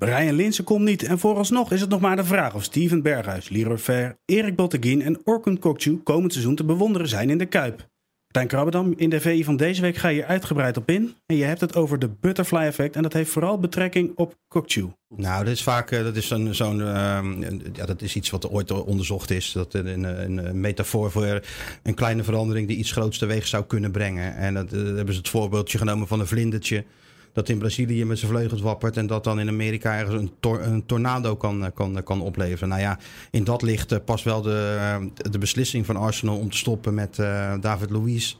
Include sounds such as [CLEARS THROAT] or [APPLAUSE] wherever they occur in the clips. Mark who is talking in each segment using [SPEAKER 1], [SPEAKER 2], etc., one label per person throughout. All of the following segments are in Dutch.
[SPEAKER 1] Brian Linsen komt niet en vooralsnog is het nog maar de vraag of Steven Berghuis, Leroy Ver, Erik Botteguin en Orkun Kokcu komend seizoen te bewonderen zijn in de Kuip. Martijn Krabbedam, in de VI van deze week ga je uitgebreid op in. En je hebt het over de butterfly effect en dat heeft vooral betrekking op Kokchu.
[SPEAKER 2] Nou, dat is vaak eh, dat is zo'n, zo'n ehm, ja, dat is iets wat ooit onderzocht is. Dat een, een, een, metafoor voor een kleine verandering die iets groots teweeg zou kunnen brengen. En dat, uh, hebben ze het voorbeeldje genomen van een vlindertje dat in Brazilië met zijn vleugels wappert en dat dan in Amerika ergens een, een tornado kan, eh, kan, kan opleveren. Nou ja, in dat licht uh, past wel de, uh, de beslissing van Arsenal om te stoppen met uh, David Luiz.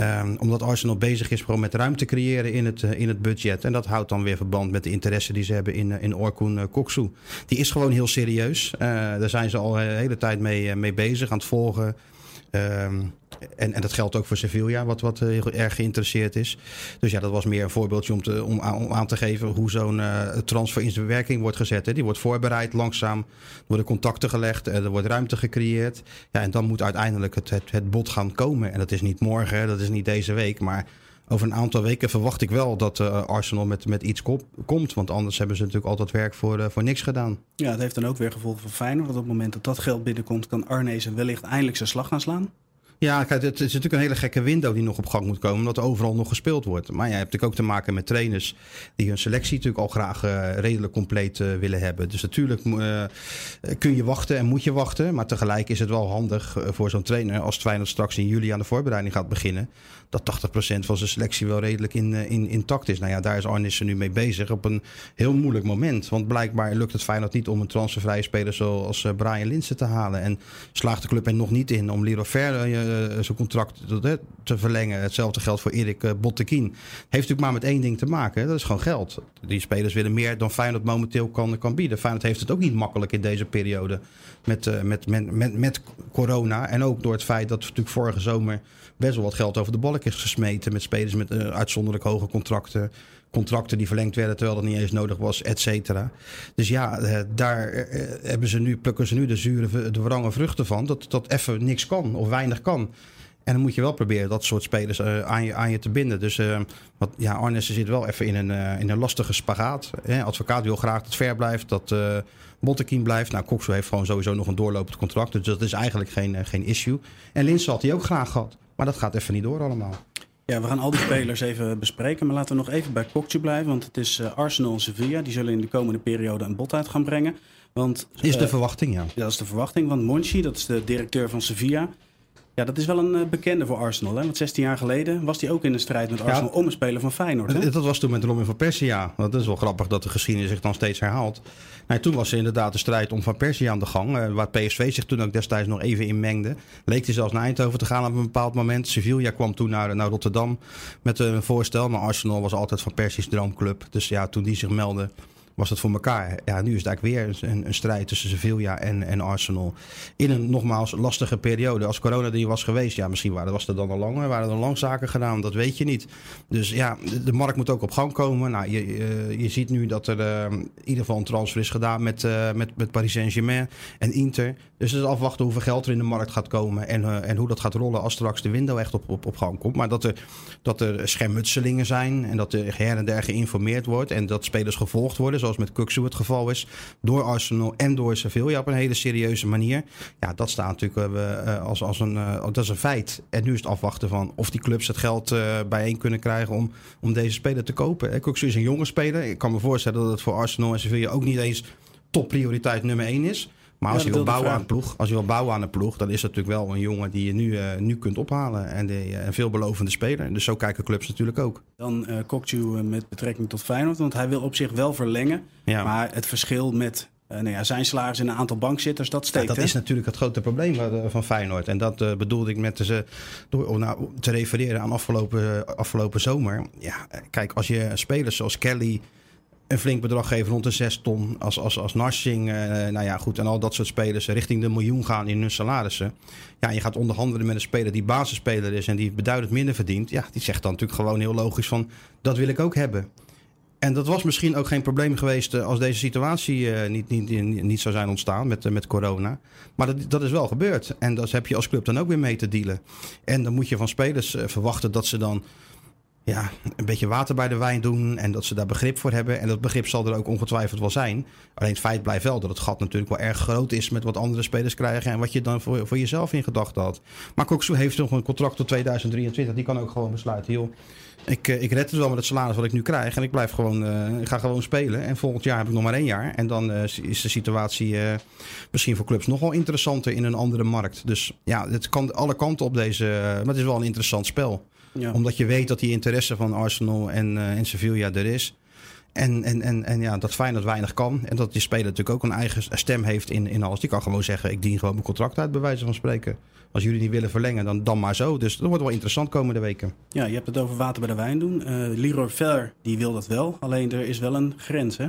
[SPEAKER 2] Um, omdat Arsenal bezig is gewoon met ruimte creëren in het, in het budget. En dat houdt dan weer verband met de interesse die ze hebben in, in Orkun Koksu. Die is gewoon heel serieus. daar zijn ze al de hele tijd mee, mee bezig aan het volgen. Um, en, en dat geldt ook voor Sevilla, wat, wat heel erg geïnteresseerd is. Dus ja, dat was meer een voorbeeldje om, te, om, aan te geven hoe zo'n uh, transfer in zijn werking wordt gezet. Die wordt voorbereid, langzaam worden contacten gelegd, er wordt ruimte gecreëerd. Ja, en dan moet uiteindelijk het, het, het bod gaan komen. En dat is niet morgen, dat is niet deze week, maar over een aantal weken verwacht ik wel dat uh, Arsenal met, met iets kom, komt. Want anders hebben ze natuurlijk altijd werk voor, uh, voor niks gedaan.
[SPEAKER 1] Ja, het heeft dan ook weer gevolgen voor Feyenoord. Want op het moment dat dat geld binnenkomt, kan Arnezen wellicht eindelijk zijn slag gaan slaan.
[SPEAKER 2] Ja, kijk, het is natuurlijk een hele gekke window die nog op gang moet komen, omdat er overal nog gespeeld wordt. Maar ja, je hebt natuurlijk ook te maken met trainers die hun selectie natuurlijk al graag uh, redelijk compleet uh, willen hebben. Dus natuurlijk uh, kun je wachten en moet je wachten. Maar tegelijk is het wel handig voor zo'n trainer als Feyenoord straks in juli aan de voorbereiding gaat beginnen. Dat 80% van zijn selectie wel redelijk in, in, intact is. Nou ja, daar is Arnissen nu mee bezig op een heel moeilijk moment. Want blijkbaar lukt het Feyenoord niet om een transfervrije speler zoals Brian Linsen te halen. En slaagt de club er nog niet in om Leroy Ver zijn contract te verlengen. Hetzelfde geldt voor Erik uh, Bottekin. Heeft natuurlijk maar met één ding te maken. Dat is gewoon geld. Die spelers willen meer dan Feyenoord momenteel kan, kan bieden. Feyenoord heeft het ook niet makkelijk in deze periode met, uh, met, met, met, met corona. En ook door het feit dat natuurlijk vorige zomer best wel wat geld over de balk is gesmeten. Met spelers met uitzonderlijk hoge contracten contracten die verlengd werden terwijl dat niet eens nodig was, et cetera. Dus ja, daar hebben ze nu, plukken ze nu de zure, de wrange vruchten van. Dat dat even niks kan of weinig kan. En dan moet je wel proberen dat soort spelers aan, je, aan je te binden. Dus uh, wat, ja, Arnessen zit wel even in een, in een lastige spagaat. Hè? Advocaat wil graag dat ver blijft, dat uh, Bottekin blijft. Nou, Koksu heeft gewoon sowieso nog een doorlopend contract. Dus dat is eigenlijk geen, geen issue. En Lins had hij ook graag gehad. Maar dat gaat even niet door allemaal.
[SPEAKER 1] Ja, we gaan al die spelers even bespreken. Maar laten we nog even bij Kokju blijven. Want het is Arsenal en Sevilla. Die zullen in de komende periode een bod uit gaan brengen. Want,
[SPEAKER 2] is de verwachting, ja.
[SPEAKER 1] Dat is de verwachting. Want Monchi, dat is de directeur van Sevilla... Ja, dat is wel een uh, bekende voor Arsenal. Hè? Want 16 jaar geleden was hij ook in de strijd met Arsenal ja, om een speler van Feyenoord. Hè?
[SPEAKER 2] Dat was toen met Robin van Persie, Dat is wel grappig dat de geschiedenis zich dan steeds herhaalt. Nee, toen was er inderdaad de strijd om Van Persie aan de gang. Uh, waar PSV zich toen ook destijds nog even in mengde. Leek hij zelfs naar Eindhoven te gaan op een bepaald moment. Sevilla kwam toen naar, naar Rotterdam met een voorstel. Maar Arsenal was altijd Van Persie's droomclub. Dus ja, toen die zich meldde was het voor elkaar. Ja, nu is het eigenlijk weer een, een strijd tussen Sevilla en, en Arsenal. In een nogmaals lastige periode. Als corona er was geweest, ja, misschien waren, was er dan al langer. Waren er lang zaken gedaan, dat weet je niet. Dus ja, de, markt moet ook op gang komen. Nou, je, uh, je ziet nu dat er uh, in ieder geval een transfer is gedaan met, uh, met, met Paris Saint-Germain en Inter. Dus het is afwachten hoeveel geld er in de markt gaat komen. En, en hoe dat gaat rollen als straks de window echt op, op, op gang komt. Maar dat er, dat er schermutselingen zijn en dat er her en der geïnformeerd wordt. En dat spelers gevolgd worden zoals met Kuksu het geval is, door Arsenal en door Sevilla op een hele serieuze manier. Ja, dat staat natuurlijk uh, als, als een, uh, dat is een feit. En nu is het afwachten van of die clubs het geld bijeen kunnen krijgen om, om deze speler te kopen. Kuksu is een jonge speler. Ik kan me voorstellen dat het voor Arsenal en Sevilla ook niet eens topprioriteit nummer 1 is. Maar als, ja, je wil bouwen aan een ploeg, als je wil bouwen aan een ploeg, dan is dat natuurlijk wel een jongen die je nu, uh, nu kunt ophalen. En de, een veelbelovende speler. Dus zo kijken clubs natuurlijk ook.
[SPEAKER 1] Dan uh, Kokju met betrekking tot Feyenoord. Want hij wil op zich wel verlengen. Ja. Maar het verschil met uh, nou ja, zijn salaris en een aantal bankzitters, dat steekt.
[SPEAKER 2] Ja, dat
[SPEAKER 1] hè?
[SPEAKER 2] is natuurlijk het grote probleem van Feyenoord. En dat uh, bedoelde ik met ze door nou, te refereren aan afgelopen, afgelopen zomer. Ja, kijk, als je spelers zoals Kelly een flink bedrag geven, rond de 6 ton. Als, als, als Narsing, uh, nou ja, goed. En al dat soort spelers richting de miljoen gaan in hun salarissen. Ja, je gaat onderhandelen met een speler die basisspeler is en die beduidend minder verdient. Ja, die zegt dan natuurlijk gewoon heel logisch van, dat wil ik ook hebben. En dat was misschien ook geen probleem geweest als deze situatie uh, niet, niet, niet, zou zijn ontstaan met, met corona. Maar dat, dat is wel gebeurd. En dat heb je als club dan ook weer mee te dealen. En dan moet je van spelers verwachten dat ze dan ja, een beetje water bij de wijn doen. En dat ze daar begrip voor hebben. En dat begrip zal er ook ongetwijfeld wel zijn. Alleen het feit blijft wel dat het gat natuurlijk wel erg groot is met wat andere spelers krijgen. En wat je dan voor, voor jezelf in gedachten had. Maar Koksu heeft nog een contract tot 2023. Die kan ook gewoon besluiten. Joh, ik, ik red het wel met het salaris wat ik nu krijg. En ik blijf gewoon, uh, ik ga gewoon spelen. En volgend jaar heb ik nog maar één jaar. En dan uh, is de situatie misschien voor clubs nog wel interessanter in een andere markt. Dus ja, het kan alle kanten op deze. maar het is wel een interessant spel. Ja. Omdat je weet dat die interesse van Arsenal en, uh, en Sevilla er is. En, en, en, en ja, dat Feyenoord weinig kan. En dat die speler natuurlijk ook een eigen stem heeft in, in alles. Die kan gewoon zeggen, ik dien gewoon mijn contract uit, bij wijze van spreken. Als jullie niet willen verlengen, dan, dan maar zo. Dus dat wordt wel interessant komende weken.
[SPEAKER 1] Ja, je hebt het over water bij de wijn doen. Uh, Leroy Ver, die wil dat wel. Alleen er is wel een grens, hè?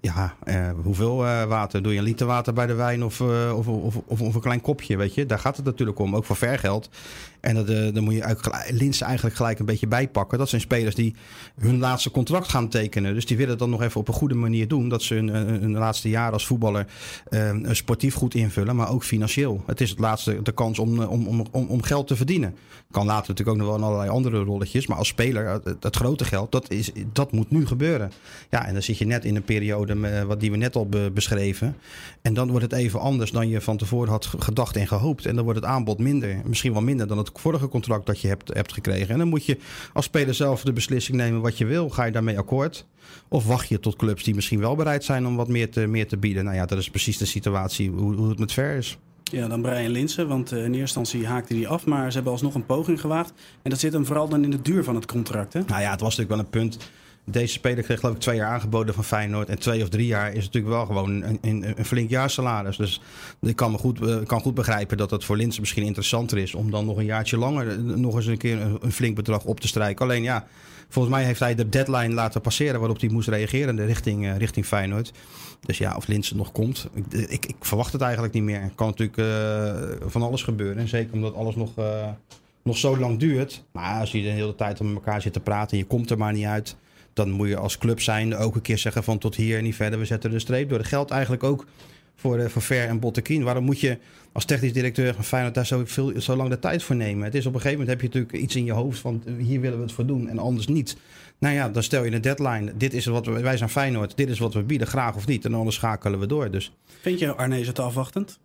[SPEAKER 2] Ja, uh, hoeveel uh, water? Doe je een liter water bij de wijn of, uh, of, of, of, of, een klein kopje, weet je? Daar gaat het natuurlijk om, ook voor vergeld. En dat, dan moet je Linsen eigenlijk gelijk een beetje bijpakken. Dat zijn spelers die hun laatste contract gaan tekenen. Dus die willen dat nog even op een goede manier doen. Dat ze hun, hun laatste jaar als voetballer sportief goed invullen, maar ook financieel. Het is het laatste de kans om, om, om, om, geld te verdienen. Kan later natuurlijk ook nog wel in allerlei andere rolletjes. Maar als speler, het grote geld, dat, is, dat moet nu gebeuren. Ja, en dan zit je net in een periode wat die we net al beschreven. En dan wordt het even anders dan je van tevoren had gedacht en gehoopt. En dan wordt het aanbod minder. Misschien wel minder dan het vorige contract dat je hebt, hebt gekregen. En dan moet je als speler zelf de beslissing nemen wat je wil. Ga je daarmee akkoord? Of wacht je tot clubs die misschien wel bereid zijn om wat meer te, meer te bieden? Nou ja, dat is precies de situatie hoe, hoe het met ver is.
[SPEAKER 1] Ja, dan Brian Linsen, want uh, in eerste instantie haakte hij af, maar ze hebben alsnog een poging gewaagd. En dat zit hem vooral dan in de duur van het contract, hè?
[SPEAKER 2] Nou ja, het was natuurlijk wel een punt deze speler kreeg geloof ik twee jaar aangeboden van Feyenoord. En twee of drie jaar is natuurlijk wel gewoon een, een, een flink jaarsalaris. Dus ik kan, me goed, uh, kan goed begrijpen dat het voor Linsen misschien interessanter is... om dan nog een jaartje langer eh, nog eens een keer een, flink bedrag op te strijken. Alleen ja, volgens mij heeft hij de deadline laten passeren... waarop hij moest reageren richting, uh, richting Feyenoord. Dus ja, of Linsen nog komt, ik, ik, ik verwacht het eigenlijk niet meer. kan natuurlijk van alles gebeuren. En zeker omdat alles nog, nog zo lang duurt. Maar als je de hele tijd met elkaar zit te praten en je komt er maar niet uit dan moet je als club zijn ook een keer zeggen van tot hier en niet verder. We zetten de streep door. Dat geldt eigenlijk ook voor, uh, voor Ver en Bottekin. Waarom moet je als technisch directeur van Feyenoord daar zo, veel, zo lang de tijd voor nemen? Het is op een gegeven moment heb je natuurlijk iets in je hoofd van hier willen we het voor doen en anders niet. Nou ja, dan stel je een deadline. Dit is wat we, wij zijn Feyenoord. Dit is wat we bieden, graag of niet. En anders schakelen we door. Dus.
[SPEAKER 1] Vind je Arnees te afwachtend?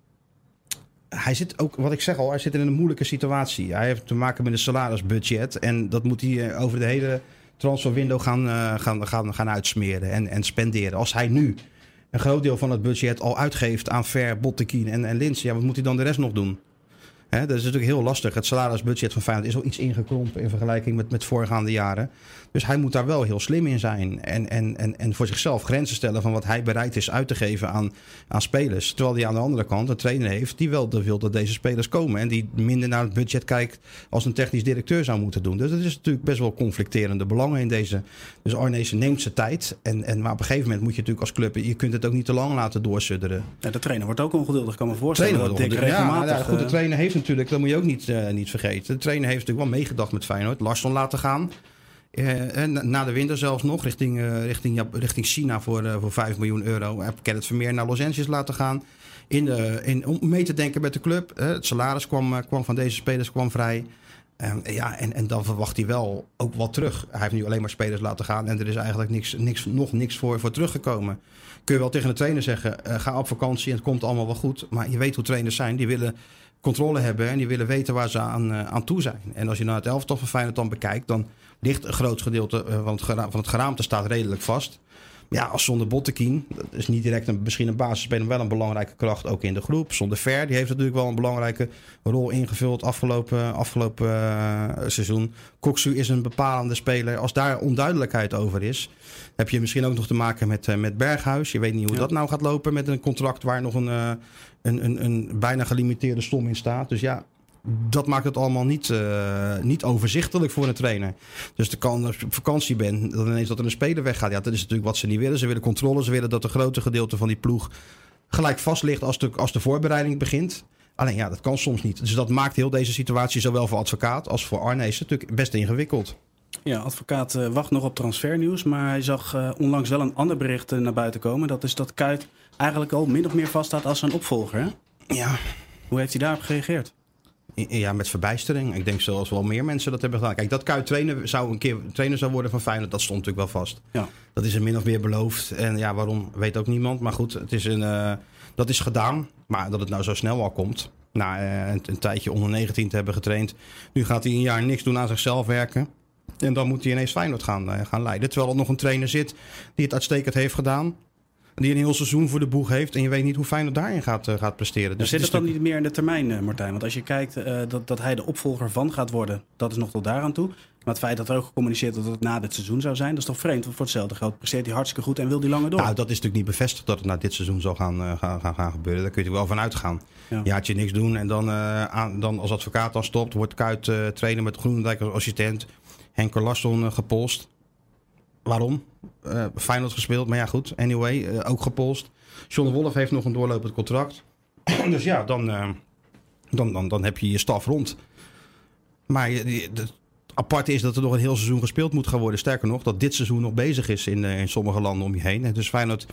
[SPEAKER 2] hij zit ook, wat ik zeg al, hij zit in een moeilijke situatie. Hij heeft te maken met een salarisbudget. En dat moet hij eh, over de hele transferwindow gaan, uh, gaan, gaan, gaan uitsmeren en, en spenderen. Als hij nu een groot deel van het budget al uitgeeft aan Ver, Bottekin en, en Lins, ja, wat moet hij dan de rest nog doen? Hè, dat is natuurlijk heel lastig. Het salarisbudget van Feyenoord is al iets ingekrompen in vergelijking met, met voorgaande jaren. Dus hij moet daar wel heel slim in zijn. En, en, en, en voor zichzelf grenzen stellen van wat hij bereid is uit te geven aan, aan spelers. Terwijl hij aan de andere kant een trainer heeft die wel wil dat deze spelers komen. En die minder naar het budget kijkt als een technisch directeur zou moeten doen. Dus dat is natuurlijk best wel conflicterende belangen in deze. Dus Arnezen neemt zijn tijd. En, en, maar op een gegeven moment moet je natuurlijk als club... je kunt het ook niet te lang laten doorsudderen.
[SPEAKER 1] Ja, de trainer wordt ook ongeduldig, kan me voorstellen.
[SPEAKER 2] Trainer wordt ja, ja, goed, de trainer heeft natuurlijk, dat moet je ook niet, uh, niet vergeten. De trainer heeft natuurlijk wel meegedacht met Feyenoord. Larsson laten gaan. Uh, na de winter zelfs nog, richting, uh, richting, richting China voor, voor 5 miljoen euro. Heb Kenneth Vermeer naar Los Angeles laten gaan. In de, in, om mee te denken met de club. het salaris kwam, kwam van deze spelers kwam vrij. ja, en, en dan verwacht hij wel ook wat terug. Hij heeft nu alleen maar spelers laten gaan. En er is eigenlijk niks, niks, nog niks voor, voor teruggekomen. Kun je wel tegen de trainer zeggen, ga op vakantie en het komt allemaal wel goed. Maar je weet hoe trainers zijn. Die willen controle hebben en die willen weten waar ze aan, aan toe zijn. En als je naar het elftal van dan bekijkt... dan ligt een groot gedeelte eh, van het, geraamte, van het geraamte staat redelijk vast. Ja, als zonder Bottekin, dat is niet direct een, misschien een basisspeler, maar wel een belangrijke kracht ook in de groep. Zonder Ver, die heeft natuurlijk wel een belangrijke rol ingevuld afgelopen, afgelopen uh, seizoen. Koksu is een bepalende speler. Als daar onduidelijkheid over is, heb je misschien ook nog te maken met, uh, met Berghuis. Je weet niet hoe ja. dat nou gaat lopen met een contract waar nog een, uh, een, een, een bijna gelimiteerde stom in staat. Dus ja, dat maakt het allemaal niet, uh, niet overzichtelijk voor een trainer. Dus de kan, als je op vakantie bent, dan ineens dat er een speler weggaat. Ja, dat is natuurlijk wat ze niet willen. Ze willen controle. Ze willen dat een grote gedeelte van die ploeg gelijk vast ligt als de, als de voorbereiding begint. Alleen ja, dat kan soms niet. Dus dat maakt heel deze situatie, zowel voor advocaat als voor Arnees, natuurlijk best ingewikkeld.
[SPEAKER 1] Ja, advocaat uh, wacht nog op transfernieuws. Maar hij zag uh, onlangs wel een ander bericht naar buiten komen. Dat is dat Kuit eigenlijk al min of meer vaststaat als zijn opvolger. Hè?
[SPEAKER 2] Ja.
[SPEAKER 1] Hoe heeft hij daarop gereageerd?
[SPEAKER 2] Ja, met verbijstering. Ik denk zoals wel meer mensen dat hebben gedaan. Kijk, dat Kuit trainer zou een keer trainer zou worden van Feyenoord, dat stond natuurlijk wel vast.
[SPEAKER 1] Ja.
[SPEAKER 2] Dat is er min of meer beloofd. En ja, waarom weet ook niemand. Maar goed, het is een, uh, dat is gedaan. Maar dat het nou zo snel al komt. Na uh, een, een, tijdje onder 19 te hebben getraind. Nu gaat hij een jaar niks doen aan zichzelf werken. En dan moet hij ineens Feyenoord gaan, uh, gaan leiden. Terwijl er nog een trainer zit die het uitstekend heeft gedaan. Die een heel seizoen voor de boeg heeft. En je weet niet hoe Feyenoord daarin gaat, uh, gaat presteren.
[SPEAKER 1] Dus zit het dan niet meer in de termijn, uh, Martijn? Want als je kijkt uh, dat, dat hij de opvolger van gaat worden, dat is nog tot daaraan toe. Maar het feit dat er ook gecommuniceerd wordt dat het na dit seizoen zou zijn, dat is toch vreemd? Want voor hetzelfde geld presteert hij hartstikke goed en wil hij langer door.
[SPEAKER 2] Nou, dat is natuurlijk niet bevestigd dat het na dit seizoen zal gaan, gaan, gaan, gaan gebeuren. Daar kun je er wel van uitgaan. Ja. Jaartje niks doen en dan, aan, dan als advocaat dan stopt, wordt Kuit trainer met Groenendijk als assistent. Henker Larsson gepolst. Waarom? Uh, Feyenoord gespeeld, maar ja goed. Anyway, uh, ook gepolst. John Wolf heeft nog een doorlopend contract. [CLEARS THROAT] dus ja, dan, uh, dan, dan, dan heb je je staf rond. Maar het aparte is dat er nog een heel seizoen gespeeld moet gaan worden. Sterker nog, dat dit seizoen nog bezig is in, in sommige landen om je heen. Dus Feyenoord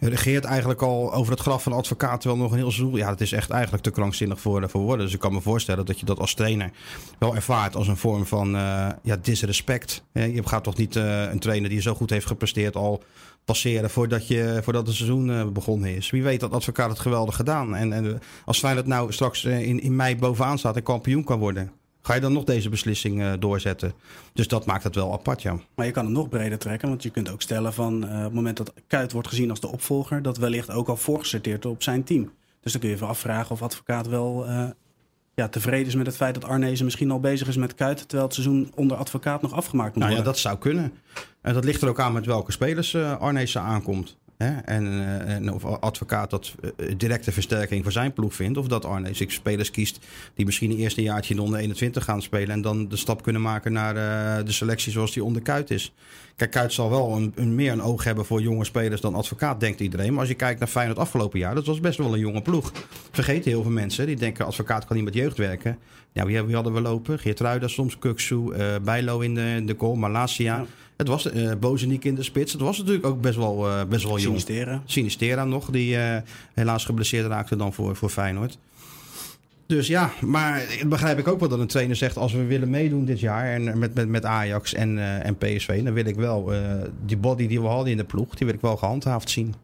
[SPEAKER 2] regeert eigenlijk al over het graf van de advocaat wel nog een heel seizoen. Ja, dat is echt eigenlijk te krankzinnig voor, voor woorden. Dus ik kan me voorstellen dat je dat als trainer wel ervaart als een vorm van uh, ja, disrespect. Je gaat toch niet uh, een trainer die zo goed heeft gepresteerd al passeren voordat, je, voordat het seizoen uh, begonnen is. Wie weet dat advocaat het geweldig gedaan. En, en als Feyenoord nou straks in, in mei bovenaan staat en kampioen kan worden... Ga je dan nog deze beslissing uh, doorzetten? Dus dat maakt het wel apart, ja.
[SPEAKER 1] Maar je kan het nog breder trekken, want je kunt ook stellen van uh, op het moment dat Kuit wordt gezien als de opvolger, dat wellicht ook al voorgesorteerd op zijn team. Dus dan kun je even afvragen of advocaat wel uh, ja, tevreden is met het feit dat Arnezen misschien al bezig is met Kuit, terwijl het seizoen onder advocaat nog afgemaakt moet
[SPEAKER 2] nou,
[SPEAKER 1] worden.
[SPEAKER 2] Ja, dat zou kunnen. En dat ligt er ook aan met welke spelers Arnezen aankomt. Hè? En, of advocaat dat uh, directe versterking voor zijn ploeg vindt. Of dat Arne zich spelers kiest die misschien een eerste jaartje in de onder 21 gaan spelen. En dan de stap kunnen maken naar de selectie zoals die onder Kuit is. Kijk, Kuit zal wel een, meer een oog hebben voor jonge spelers dan advocaat, denkt iedereen. Maar als je kijkt naar Feyenoord afgelopen jaar, dat was best wel een jonge ploeg. Vergeten heel veel mensen. Die denken advocaat kan niet met jeugd werken. Ja, wie, hadden we lopen? Geert Ruida soms, Kuksu, Bijlo in de, in de goal, Malasia. Het was uh, Bozeniek in de spits. Het was natuurlijk ook best wel, uh, best wel jong.
[SPEAKER 1] Sinistera.
[SPEAKER 2] Sinistera nog, die uh, helaas geblesseerd raakte dan voor, voor Feyenoord. Dus ja, maar begrijp ik ook wel dat een trainer zegt... als we willen meedoen dit jaar en met, met, met Ajax en, en PSV... dan wil ik wel die body die we hadden in de ploeg... die wil ik wel gehandhaafd zien.